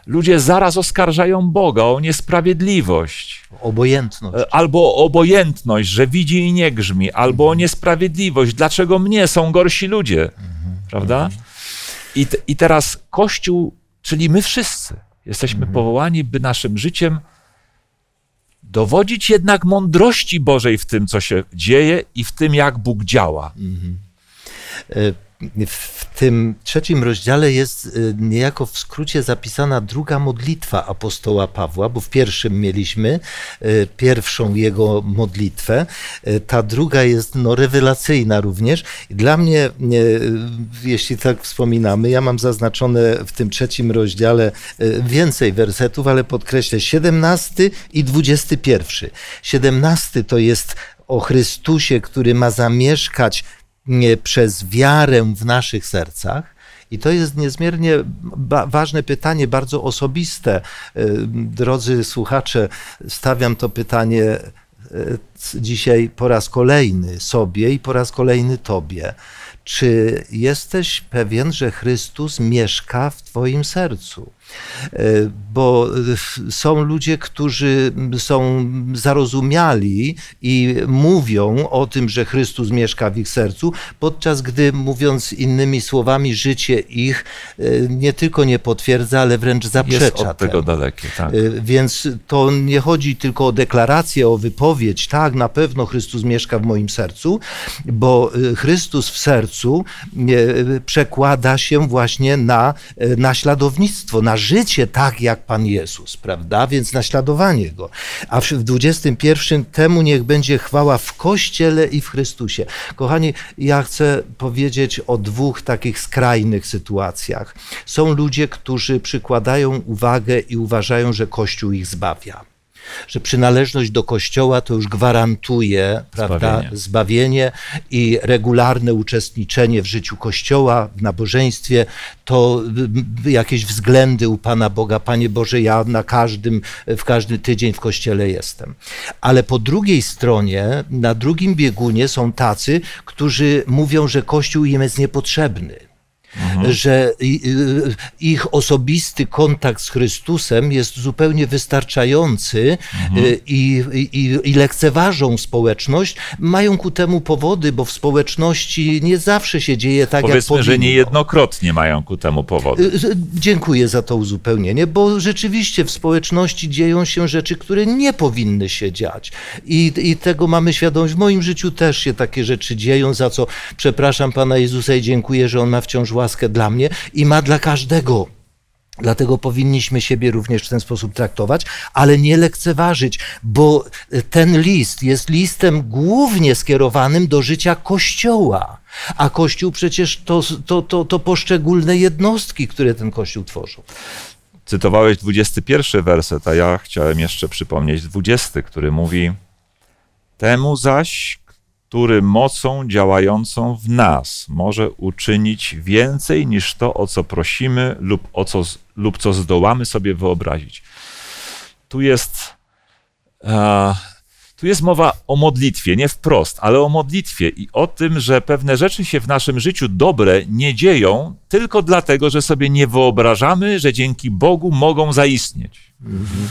Speaker 1: ludzie zaraz oskarżają Boga o niesprawiedliwość.
Speaker 3: Obojętność.
Speaker 1: Albo o obojętność, że widzi i nie grzmi, albo mhm. o niesprawiedliwość. Dlaczego mnie są gorsi ludzie? Mhm. Prawda? Mhm. I, I teraz Kościół, czyli my wszyscy, jesteśmy mhm. powołani, by naszym życiem dowodzić jednak mądrości Bożej w tym, co się dzieje i w tym, jak Bóg działa. Mhm.
Speaker 3: E, w tym trzecim rozdziale jest y, niejako w skrócie zapisana druga modlitwa apostoła Pawła, bo w pierwszym mieliśmy y, pierwszą jego modlitwę. Y, ta druga jest no, rewelacyjna również. Dla mnie, jeśli tak wspominamy, ja mam zaznaczone w tym trzecim rozdziale więcej wersetów, ale podkreślę 17 i 21. 17 to jest o Chrystusie, który ma zamieszkać przez wiarę w naszych sercach. I to jest niezmiernie ważne pytanie, bardzo osobiste. Y, drodzy słuchacze, stawiam to pytanie y, dzisiaj po raz kolejny sobie i po raz kolejny Tobie. Czy jesteś pewien, że Chrystus mieszka w Twoim sercu? E, bo są ludzie, którzy są zarozumiali i mówią o tym, że Chrystus mieszka w ich sercu, podczas gdy mówiąc innymi słowami, życie ich e, nie tylko nie potwierdza, ale wręcz zaprzecza. Jest
Speaker 1: od tego dalekie, tak. E,
Speaker 3: więc to nie chodzi tylko o deklarację, o wypowiedź, tak, na pewno Chrystus mieszka w moim sercu, bo Chrystus w sercu przekłada się właśnie na naśladownictwo, na życie tak jak Pan Jezus, prawda? Więc naśladowanie Go. A w 21 temu niech będzie chwała w Kościele i w Chrystusie. Kochani, ja chcę powiedzieć o dwóch takich skrajnych sytuacjach. Są ludzie, którzy przykładają uwagę i uważają, że Kościół ich zbawia że przynależność do Kościoła to już gwarantuje prawda, zbawienie. zbawienie i regularne uczestniczenie w życiu Kościoła, w nabożeństwie, to jakieś względy u Pana Boga. Panie Boże, ja na każdym, w każdy tydzień w Kościele jestem. Ale po drugiej stronie, na drugim biegunie są tacy, którzy mówią, że Kościół im jest niepotrzebny mhm. że ich osobisty kontakt z Chrystusem jest zupełnie wystarczający mhm. Y, i, i, i lekceważą społeczność. Mają ku temu powody, bo w społeczności nie zawsze się dzieje tak,
Speaker 1: Powiedzmy,
Speaker 3: jak powinno.
Speaker 1: że niejednokrotnie mają ku temu powody. Y,
Speaker 3: dziękuję za to uzupełnienie, bo rzeczywiście w społeczności dzieją się rzeczy, które nie powinny się dziać. I, i tego mamy świadomość. W moim życiu też się takie rzeczy dzieją, za co przepraszam Pana Jezusa i dziękuję, że On ma wciąż łaskę łaskę dla mnie i ma dla każdego. Dlatego powinniśmy siebie również w ten sposób traktować, ale nie lekceważyć, bo ten list jest listem głównie skierowanym do życia Kościoła. A Kościół przecież to, to, to, to poszczególne jednostki, które ten Kościół tworzą.
Speaker 1: Cytowałeś 21 werset, a ja chciałem jeszcze przypomnieć 20, który mówi: Temu zaś, który mocą działającą w nas może uczynić więcej niż to, o co prosimy lub, o co, lub co zdołamy sobie wyobrazić. Tu jest, e, tu jest mowa o modlitwie, nie wprost, ale o modlitwie i o tym, że pewne rzeczy się w naszym życiu dobre nie dzieją tylko dlatego, że sobie nie wyobrażamy, że dzięki Bogu mogą zaistnieć. Mhm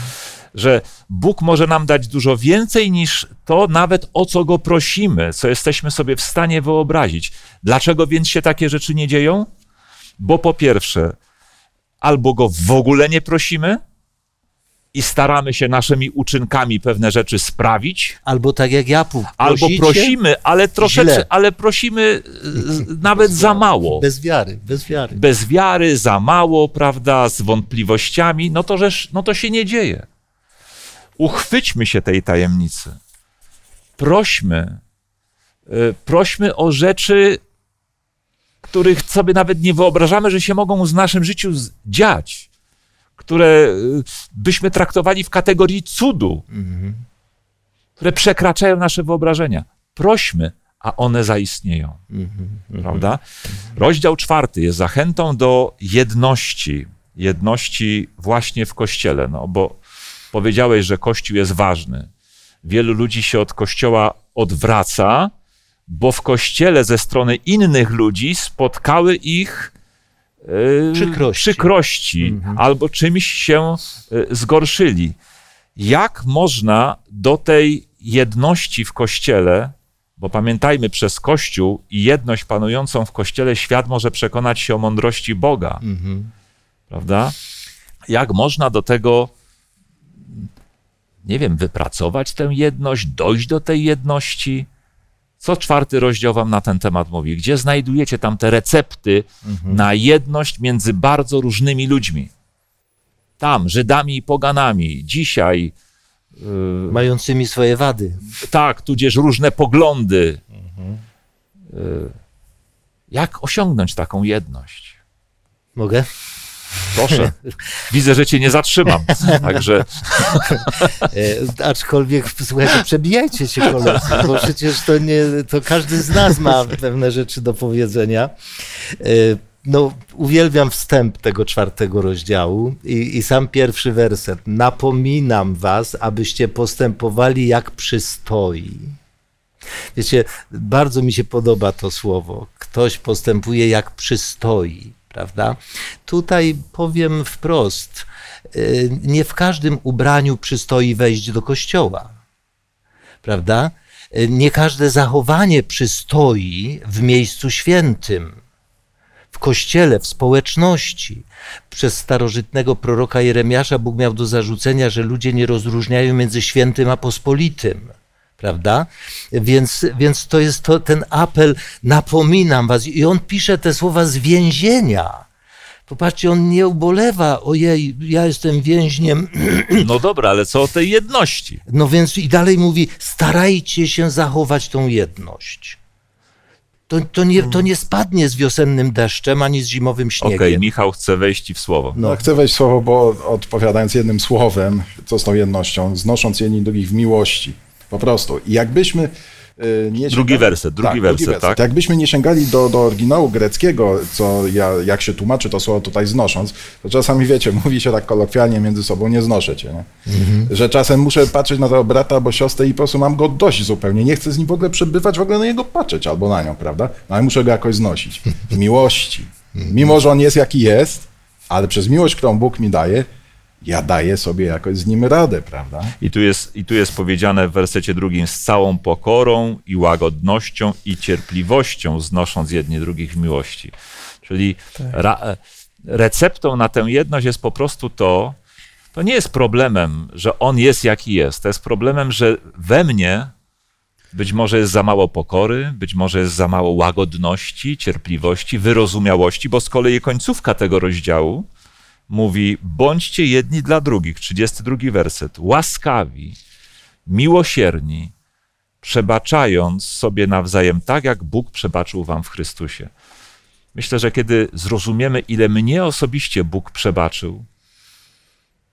Speaker 1: że Bóg może nam dać dużo więcej niż to, nawet o co go prosimy, co jesteśmy sobie w stanie wyobrazić. Dlaczego więc się takie rzeczy nie dzieją? Bo po pierwsze, albo go w ogóle nie prosimy, i staramy się naszymi uczynkami pewne rzeczy sprawić.
Speaker 3: Albo tak jak ja
Speaker 1: Albo prosimy, ale troszeczkę, ale prosimy nawet za mało.
Speaker 3: Bez wiary, bez wiary.
Speaker 1: Bez wiary, za mało, prawda, z wątpliwościami, no to, żeż, no to się nie dzieje. Uchwyćmy się tej tajemnicy. Prośmy, y, prośmy o rzeczy, których sobie nawet nie wyobrażamy, że się mogą z naszym życiu dziać, które y, byśmy traktowali w kategorii cudu, mhm. które przekraczają nasze wyobrażenia. Prośmy, a one zaistnieją. Mhm. Prawda? Rozdział czwarty jest zachętą do jedności, jedności właśnie w kościele, no bo Powiedziałeś, że Kościół jest ważny. Wielu ludzi się od Kościoła odwraca, bo w Kościele ze strony innych ludzi spotkały ich
Speaker 3: yy, przykrości,
Speaker 1: przykrości mhm. albo czymś się yy, zgorszyli. Jak można do tej jedności w Kościele, bo pamiętajmy, przez Kościół i jedność panującą w Kościele świat może przekonać się o mądrości Boga. Mhm. Prawda? Jak można do tego nie wiem, wypracować tę jedność, dojść do tej jedności. Co czwarty rozdział wam na ten temat mówi? Gdzie znajdujecie tam te recepty na jedność między bardzo różnymi ludźmi? Tam, Żydami i poganami. Dzisiaj,
Speaker 3: Mającymi swoje wady.
Speaker 1: tak, tudzież różne poglądy. Y, Jak osiągnąć taką jedność?
Speaker 3: Mogę?
Speaker 1: Proszę. Widzę, że cię nie zatrzymam. Także
Speaker 3: aczkolwiek, słuchajcie, przebijajcie się koledzy, bo przecież to nie, to każdy z nas ma pewne rzeczy do powiedzenia. E, no, uwielbiam wstęp tego czwartego rozdziału i, i sam pierwszy werset. Napominam was, abyście postępowali jak przystoi. Wiecie, bardzo mi się podoba to słowo. Ktoś postępuje jak przystoi, prawda? Tutaj powiem wprost, y, nie w każdym ubraniu przystoi wejść do kościoła, prawda? Y, Nie każde zachowanie przystoi w miejscu świętym, w kościele, w społeczności. Przez starożytnego proroka Jeremiasza Bóg miał do zarzucenia, że ludzie nie rozróżniają między świętym a pospolitym prawda? Więc, więc to jest to, ten apel, napominam was. I on pisze te słowa z więzienia. Popatrzcie, on nie ubolewa, ojej, ja jestem więźniem.
Speaker 1: No dobra, ale co o tej jedności?
Speaker 3: No więc i dalej mówi, starajcie się zachować tą jedność. To, to, nie, to nie spadnie z wiosennym deszczem, ani z zimowym
Speaker 1: Okej,
Speaker 3: śniegiem.
Speaker 1: Michał chce wejść w słowo.
Speaker 3: No.
Speaker 4: No. Chcę wejść w słowo, bo odpowiadając jednym słowem, co z tą jednością, znosząc jedni drugich w miłości. Po prostu. I jakbyśmy y, nie
Speaker 1: Drugi werset, drugi werset, tak?
Speaker 4: Jakbyśmy nie sięgali do, do oryginału greckiego, co ja, jak się tłumaczy to słowo tutaj znosząc, to czasami wiecie, mówi się tak kolokwialnie między sobą, nie znoszę cię, nie? Że czasem muszę patrzeć na tego brata albo siostrę i po prostu mam go dość zupełnie. Nie chcę z nim w ogóle przebywać, w ogóle na niego patrzeć albo na nią, prawda? No ale muszę go jakoś znosić. W miłości. Mimo, że on jest jaki jest, ale przez miłość, którą Bóg mi daje, ja daję sobie jakoś z nim radę, prawda?
Speaker 1: I tu, jest, I tu jest powiedziane w wersecie drugim z całą pokorą i łagodnością i cierpliwością znosząc jedni drugich w miłości. Czyli ra, e, receptą na tę jedność jest po prostu to, to nie jest problemem, że on jest jaki jest. To jest problemem, że we mnie być może jest za mało pokory, być może jest za mało łagodności, cierpliwości, wyrozumiałości, bo z kolei końcówka tego rozdziału mówi: bądźcie jedni dla drugich. 32 werset. Łaskawi, miłosierni, przebaczając sobie nawzajem tak, jak Bóg przebaczył wam w Chrystusie. Myślę, że kiedy zrozumiemy, ile mnie osobiście Bóg przebaczył,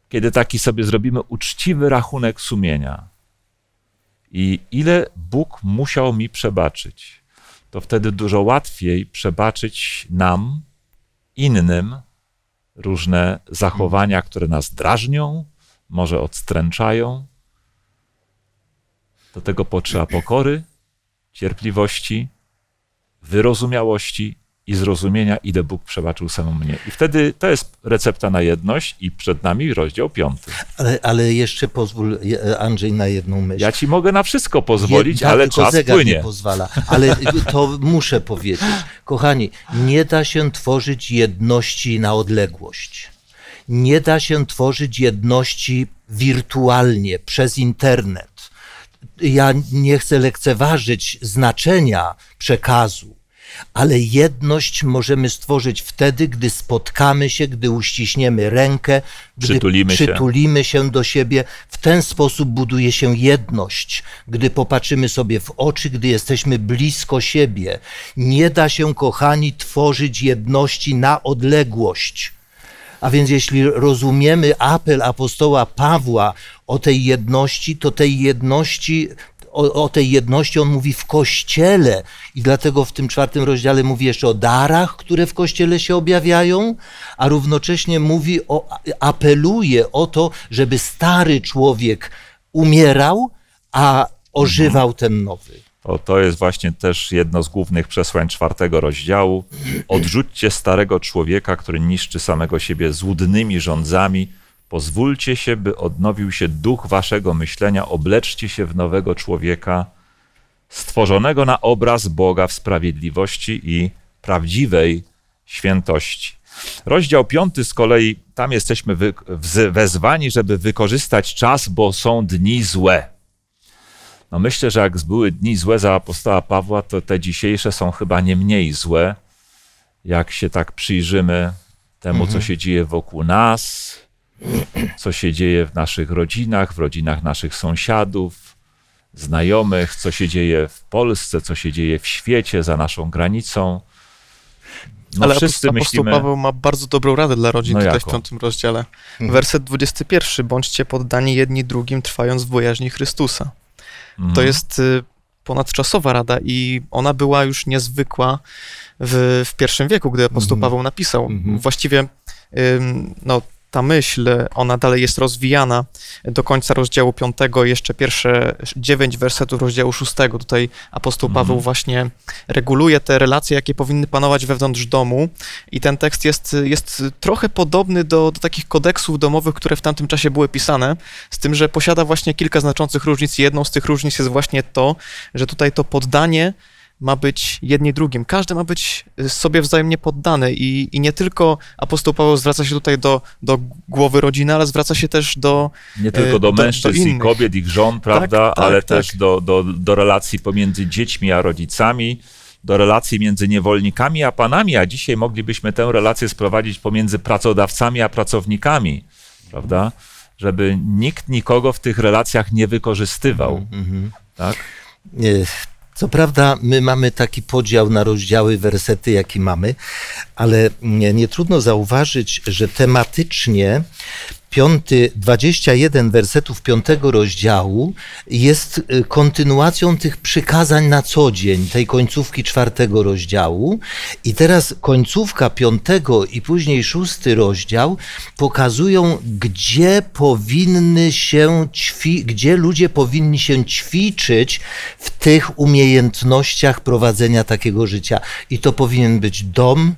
Speaker 1: kiedy taki sobie zrobimy uczciwy rachunek sumienia i ile Bóg musiał mi przebaczyć, to wtedy dużo łatwiej przebaczyć nam, innym, różne zachowania, które nas drażnią, może odstręczają. Do tego potrzeba pokory, cierpliwości, wyrozumiałości i zrozumienia, ile Bóg przebaczył samemu mnie. I wtedy to jest recepta na jedność i przed nami rozdział piąty.
Speaker 3: Ale, ale jeszcze pozwól, Andrzej, na jedną myśl.
Speaker 1: Ja ci mogę na wszystko pozwolić,
Speaker 3: Je- tak,
Speaker 1: ale czas
Speaker 3: zegar nie
Speaker 1: płynie.
Speaker 3: pozwala. Ale to muszę powiedzieć. Kochani, nie da się tworzyć jedności na odległość. Nie da się tworzyć jedności wirtualnie, przez internet. Ja nie chcę lekceważyć znaczenia przekazu, ale jedność możemy stworzyć wtedy, gdy spotkamy się, gdy uściśniemy rękę, gdy
Speaker 1: Przytulimy się.
Speaker 3: przytulimy się do siebie. W ten sposób buduje się jedność, gdy popatrzymy sobie w oczy, gdy jesteśmy blisko siebie. Nie da się, kochani, tworzyć jedności na odległość. A więc jeśli rozumiemy apel apostoła Pawła o tej jedności, to tej jedności, o, o tej jedności on mówi w kościele. I dlatego w tym czwartym rozdziale mówi jeszcze o darach, które w kościele się objawiają, a równocześnie mówi o, apeluje o to, żeby stary człowiek umierał, a ożywał ten nowy.
Speaker 1: To, to jest właśnie też jedno z głównych przesłań czwartego rozdziału. Odrzućcie starego człowieka, który niszczy samego siebie złudnymi rządzami. Pozwólcie się, by odnowił się duch waszego myślenia. Obleczcie się w nowego człowieka, stworzonego na obraz Boga w sprawiedliwości i prawdziwej świętości. Rozdział piąty z kolei, tam jesteśmy wezwani, żeby wykorzystać czas, bo są dni złe. No myślę, że jak były dni złe za apostoła Pawła, to te dzisiejsze są chyba nie mniej złe, jak się tak przyjrzymy temu, co się dzieje wokół nas, co się dzieje w naszych rodzinach, w rodzinach naszych sąsiadów, znajomych, co się dzieje w Polsce, co się dzieje w świecie, za naszą granicą. No
Speaker 2: Ale
Speaker 1: wszyscy
Speaker 2: apostoł
Speaker 1: myślimy,
Speaker 2: Paweł ma bardzo dobrą radę dla rodzin
Speaker 1: No
Speaker 2: tutaj
Speaker 1: jaką?
Speaker 2: w piątym rozdziale. Werset 21. Bądźcie poddani jedni drugim, trwając w bojaźni Chrystusa.
Speaker 1: Mhm.
Speaker 2: To jest y, ponadczasowa rada i ona była już niezwykła w, w pierwszym wieku, gdy apostoł
Speaker 3: Mhm.
Speaker 2: Paweł napisał.
Speaker 3: Mhm.
Speaker 2: Właściwie no, ta myśl, ona dalej jest rozwijana do końca rozdziału 5, jeszcze pierwsze dziewięć wersetów rozdziału 6. Tutaj apostoł
Speaker 1: Mhm.
Speaker 2: Paweł właśnie reguluje te relacje, jakie powinny panować wewnątrz domu i ten tekst jest, jest trochę podobny do, do takich kodeksów domowych, które w tamtym czasie były pisane, z tym, że posiada właśnie kilka znaczących różnic jedną z tych różnic jest właśnie to, że tutaj to poddanie ma być jedni drugim. Każdy ma być y, sobie wzajemnie poddany i, i nie tylko apostoł Paweł zwraca się tutaj do, do głowy rodziny, ale zwraca się też do...
Speaker 1: Nie tylko do
Speaker 2: do- do
Speaker 1: mężczyzn i
Speaker 2: innych.
Speaker 1: kobiet, ich żon, prawda,
Speaker 2: tak,
Speaker 1: ale
Speaker 2: tak.
Speaker 1: też do, do, do relacji pomiędzy dziećmi a rodzicami, do relacji między niewolnikami a panami, a dzisiaj moglibyśmy tę relację sprowadzić pomiędzy pracodawcami a pracownikami, prawda, żeby nikt nikogo w tych relacjach nie wykorzystywał,
Speaker 3: Mhm.
Speaker 1: tak?
Speaker 3: Co prawda, my mamy taki podział na rozdziały, wersety, jaki mamy, ale nie, nie trudno zauważyć, że tematycznie piąty, 21 wersetów piątego rozdziału jest y, kontynuacją tych przykazań na co dzień, tej końcówki czwartego rozdziału. I teraz końcówka piątego i później szósty rozdział pokazują, gdzie powinny się ćwi, gdzie ludzie powinni się ćwiczyć w tych umiejętnościach prowadzenia takiego życia. I to powinien być dom,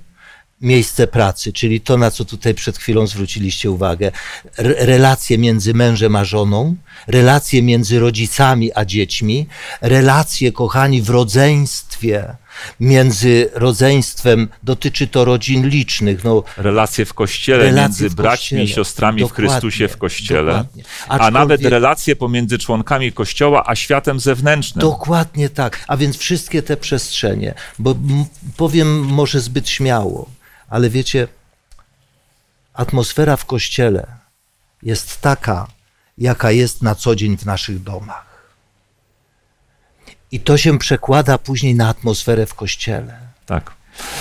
Speaker 3: miejsce pracy, czyli to, na co tutaj przed chwilą zwróciliście uwagę. Re- relacje między mężem a żoną, relacje między rodzicami a dziećmi, relacje, kochani, w rodzeństwie, między rodzeństwem, dotyczy to rodzin licznych, no,
Speaker 1: Relacje w kościele
Speaker 3: relacje
Speaker 1: między
Speaker 3: w
Speaker 1: braćmi i
Speaker 3: kościele.
Speaker 1: siostrami
Speaker 3: Dokładnie,
Speaker 1: w Chrystusie w kościele, a nawet relacje pomiędzy członkami kościoła a światem zewnętrznym.
Speaker 3: Dokładnie tak. A więc wszystkie te przestrzenie, bo powiem może zbyt śmiało, ale wiecie, atmosfera w kościele jest taka, jaka jest na co dzień w naszych domach. I to się przekłada później na atmosferę w kościele.
Speaker 1: Tak.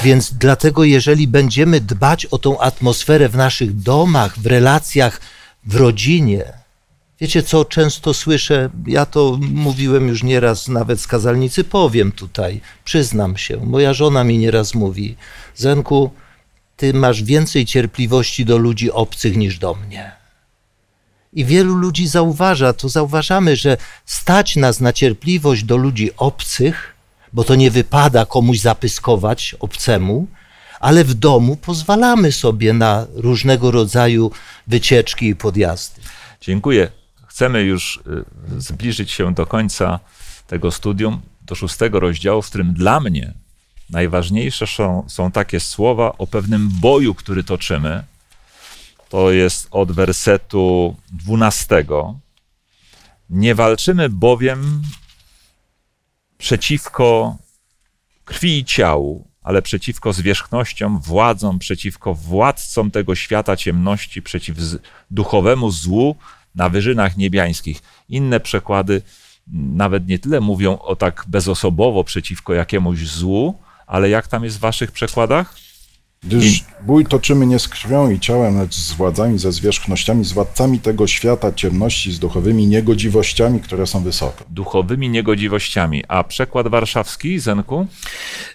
Speaker 3: Więc dlatego, jeżeli będziemy dbać o tą atmosferę w naszych domach, w relacjach, w rodzinie, wiecie co często słyszę, ja to mówiłem już nieraz, nawet z kazalnicy powiem tutaj, przyznam się, moja żona mi nieraz mówi, Zenku, ty masz więcej cierpliwości do ludzi obcych niż do mnie. I wielu ludzi zauważa, to zauważamy, że stać nas na cierpliwość do ludzi obcych, bo to nie wypada komuś zapyskować obcemu, ale w domu pozwalamy sobie na różnego rodzaju wycieczki i podjazdy.
Speaker 1: Dziękuję. Chcemy już y, zbliżyć się do końca tego studium, do szóstego rozdziału, w którym dla mnie najważniejsze są, są takie słowa o pewnym boju, który toczymy. To jest od wersetu 12. Nie walczymy bowiem przeciwko krwi i ciału, ale przeciwko zwierzchnościom, władzom, przeciwko władcom tego świata ciemności, przeciw duchowemu złu na wyżynach niebiańskich. Inne przekłady nawet nie tyle mówią o tak bezosobowo przeciwko jakiemuś złu, ale jak tam jest w waszych przekładach?
Speaker 4: Gdyż bój toczymy nie z krwią i ciałem, lecz z władzami, ze zwierzchnościami, z władcami tego świata ciemności, z duchowymi niegodziwościami, które są wysoko.
Speaker 1: Duchowymi niegodziwościami. A przekład warszawski, Zenku?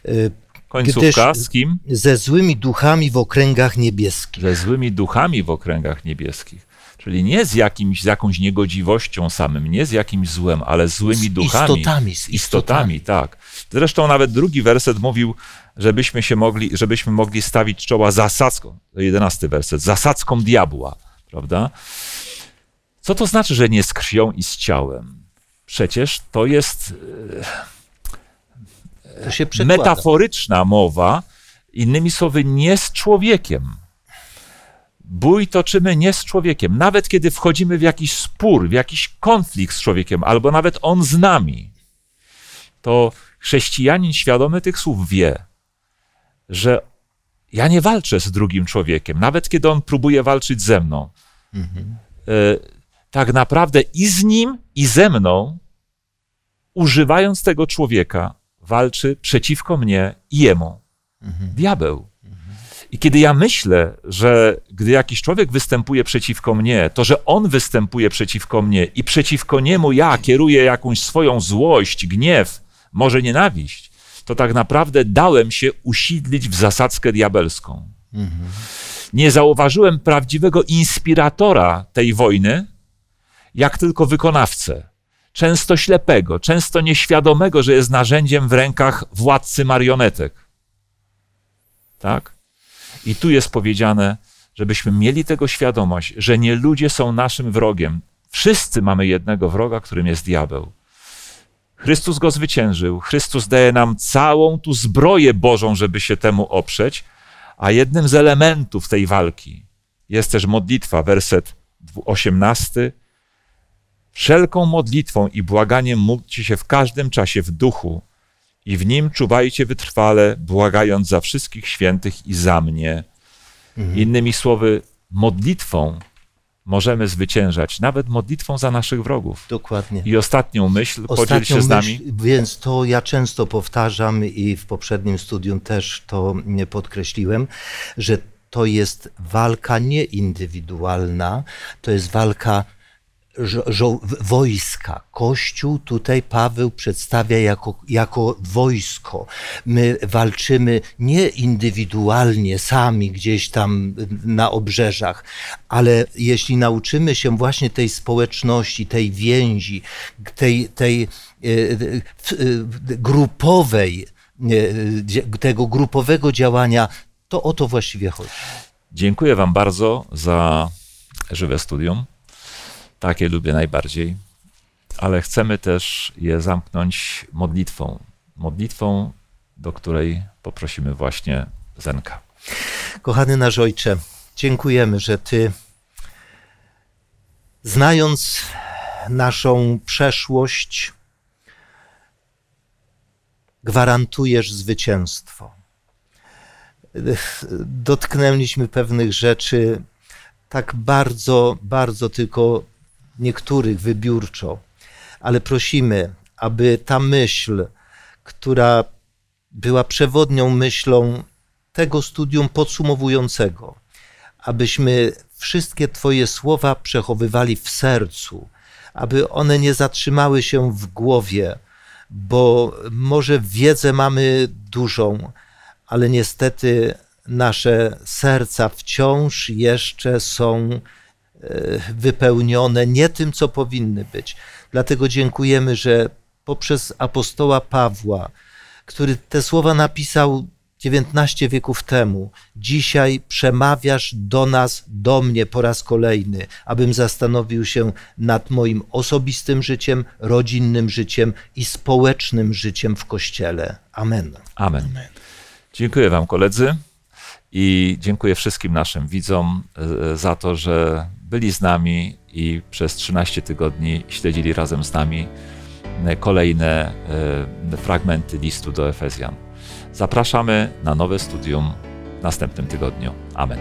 Speaker 3: Y,
Speaker 1: Końcówka z kim?
Speaker 3: Ze złymi duchami w okręgach niebieskich.
Speaker 1: ze złymi duchami w okręgach niebieskich. Czyli nie z, jakimś, z jakąś niegodziwością samym, nie z jakimś złem, ale złymi
Speaker 3: Z
Speaker 1: duchami.
Speaker 3: istotami, z
Speaker 1: istotami, tak. Zresztą nawet drugi werset mówił, żebyśmy się mogli, żebyśmy mogli stawić czoła zasadzką, jedenasty werset, zasadzką diabła, prawda? Co to znaczy, że nie z krwią i z ciałem? Przecież to jest
Speaker 3: To przekłada.
Speaker 1: metaforyczna mowa, innymi słowy, nie z człowiekiem. Bój toczymy nie z człowiekiem. Nawet kiedy wchodzimy w jakiś spór, w jakiś konflikt z człowiekiem, albo nawet on z nami, to chrześcijanin świadomy tych słów wie, że ja nie walczę z drugim człowiekiem, nawet kiedy on próbuje walczyć ze mną. Mhm. Tak naprawdę i z nim, i ze mną, używając tego człowieka, walczy przeciwko mnie i jemu. Mhm. Diabeł. I kiedy ja myślę, że gdy jakiś człowiek występuje przeciwko mnie, to że on występuje przeciwko mnie i przeciwko niemu ja kieruję jakąś swoją złość, gniew, może nienawiść, to tak naprawdę dałem się usidlić w zasadzkę diabelską. Mhm. Nie zauważyłem prawdziwego inspiratora tej wojny, jak tylko wykonawcę. Często ślepego, często nieświadomego, że jest narzędziem w rękach władcy marionetek. Tak? I tu jest powiedziane, żebyśmy mieli tego świadomość, że nie ludzie są naszym wrogiem. Wszyscy mamy jednego wroga, którym jest diabeł. Chrystus go zwyciężył. Chrystus daje nam całą tu zbroję Bożą, żeby się temu oprzeć, a jednym z elementów tej walki jest też modlitwa, werset 18. Wszelką modlitwą i błaganiem módlcie się w każdym czasie w duchu i w nim czuwajcie wytrwale, błagając za wszystkich świętych i za mnie. Mhm. Innymi słowy, modlitwą możemy zwyciężać, nawet modlitwą za naszych wrogów.
Speaker 3: Dokładnie.
Speaker 1: I ostatnią myśl, ostatnią podziel się z nami.
Speaker 3: więc to ja często powtarzam i w poprzednim studium też to podkreśliłem, że to jest walka nieindywidualna, to jest walka wojska. Kościół tutaj Paweł przedstawia jako, jako wojsko. My walczymy nie indywidualnie, sami gdzieś tam na obrzeżach, ale jeśli nauczymy się właśnie tej społeczności, tej więzi, tej, tej e, e, grupowej, e, tego grupowego działania, to o to właściwie chodzi.
Speaker 1: Dziękuję Wam bardzo za żywe studium. Takie lubię najbardziej, ale chcemy też je zamknąć modlitwą. Modlitwą, do której poprosimy właśnie Zenka.
Speaker 3: Kochany nasz Ojcze, dziękujemy, że Ty, znając naszą przeszłość, gwarantujesz zwycięstwo. Dotknęliśmy pewnych rzeczy tak bardzo, bardzo tylko niektórych wybiórczo, ale prosimy, aby ta myśl, która była przewodnią myślą tego studium podsumowującego, abyśmy wszystkie Twoje słowa przechowywali w sercu, aby one nie zatrzymały się w głowie, bo może wiedzę mamy dużą, ale niestety nasze serca wciąż jeszcze są wypełnione nie tym, co powinny być. Dlatego dziękujemy, że poprzez apostoła Pawła, który te słowa napisał 19 wieków temu, dzisiaj przemawiasz do nas, do mnie po raz kolejny, abym zastanowił się nad moim osobistym życiem, rodzinnym życiem i społecznym życiem w Kościele. Amen.
Speaker 1: Amen. Amen. Dziękuję Wam, koledzy. I dziękuję wszystkim naszym widzom e, za to, że byli z nami i przez 13 tygodni śledzili razem z nami e, kolejne e, fragmenty listu do Efezjan. Zapraszamy na nowe studium w następnym tygodniu. Amen.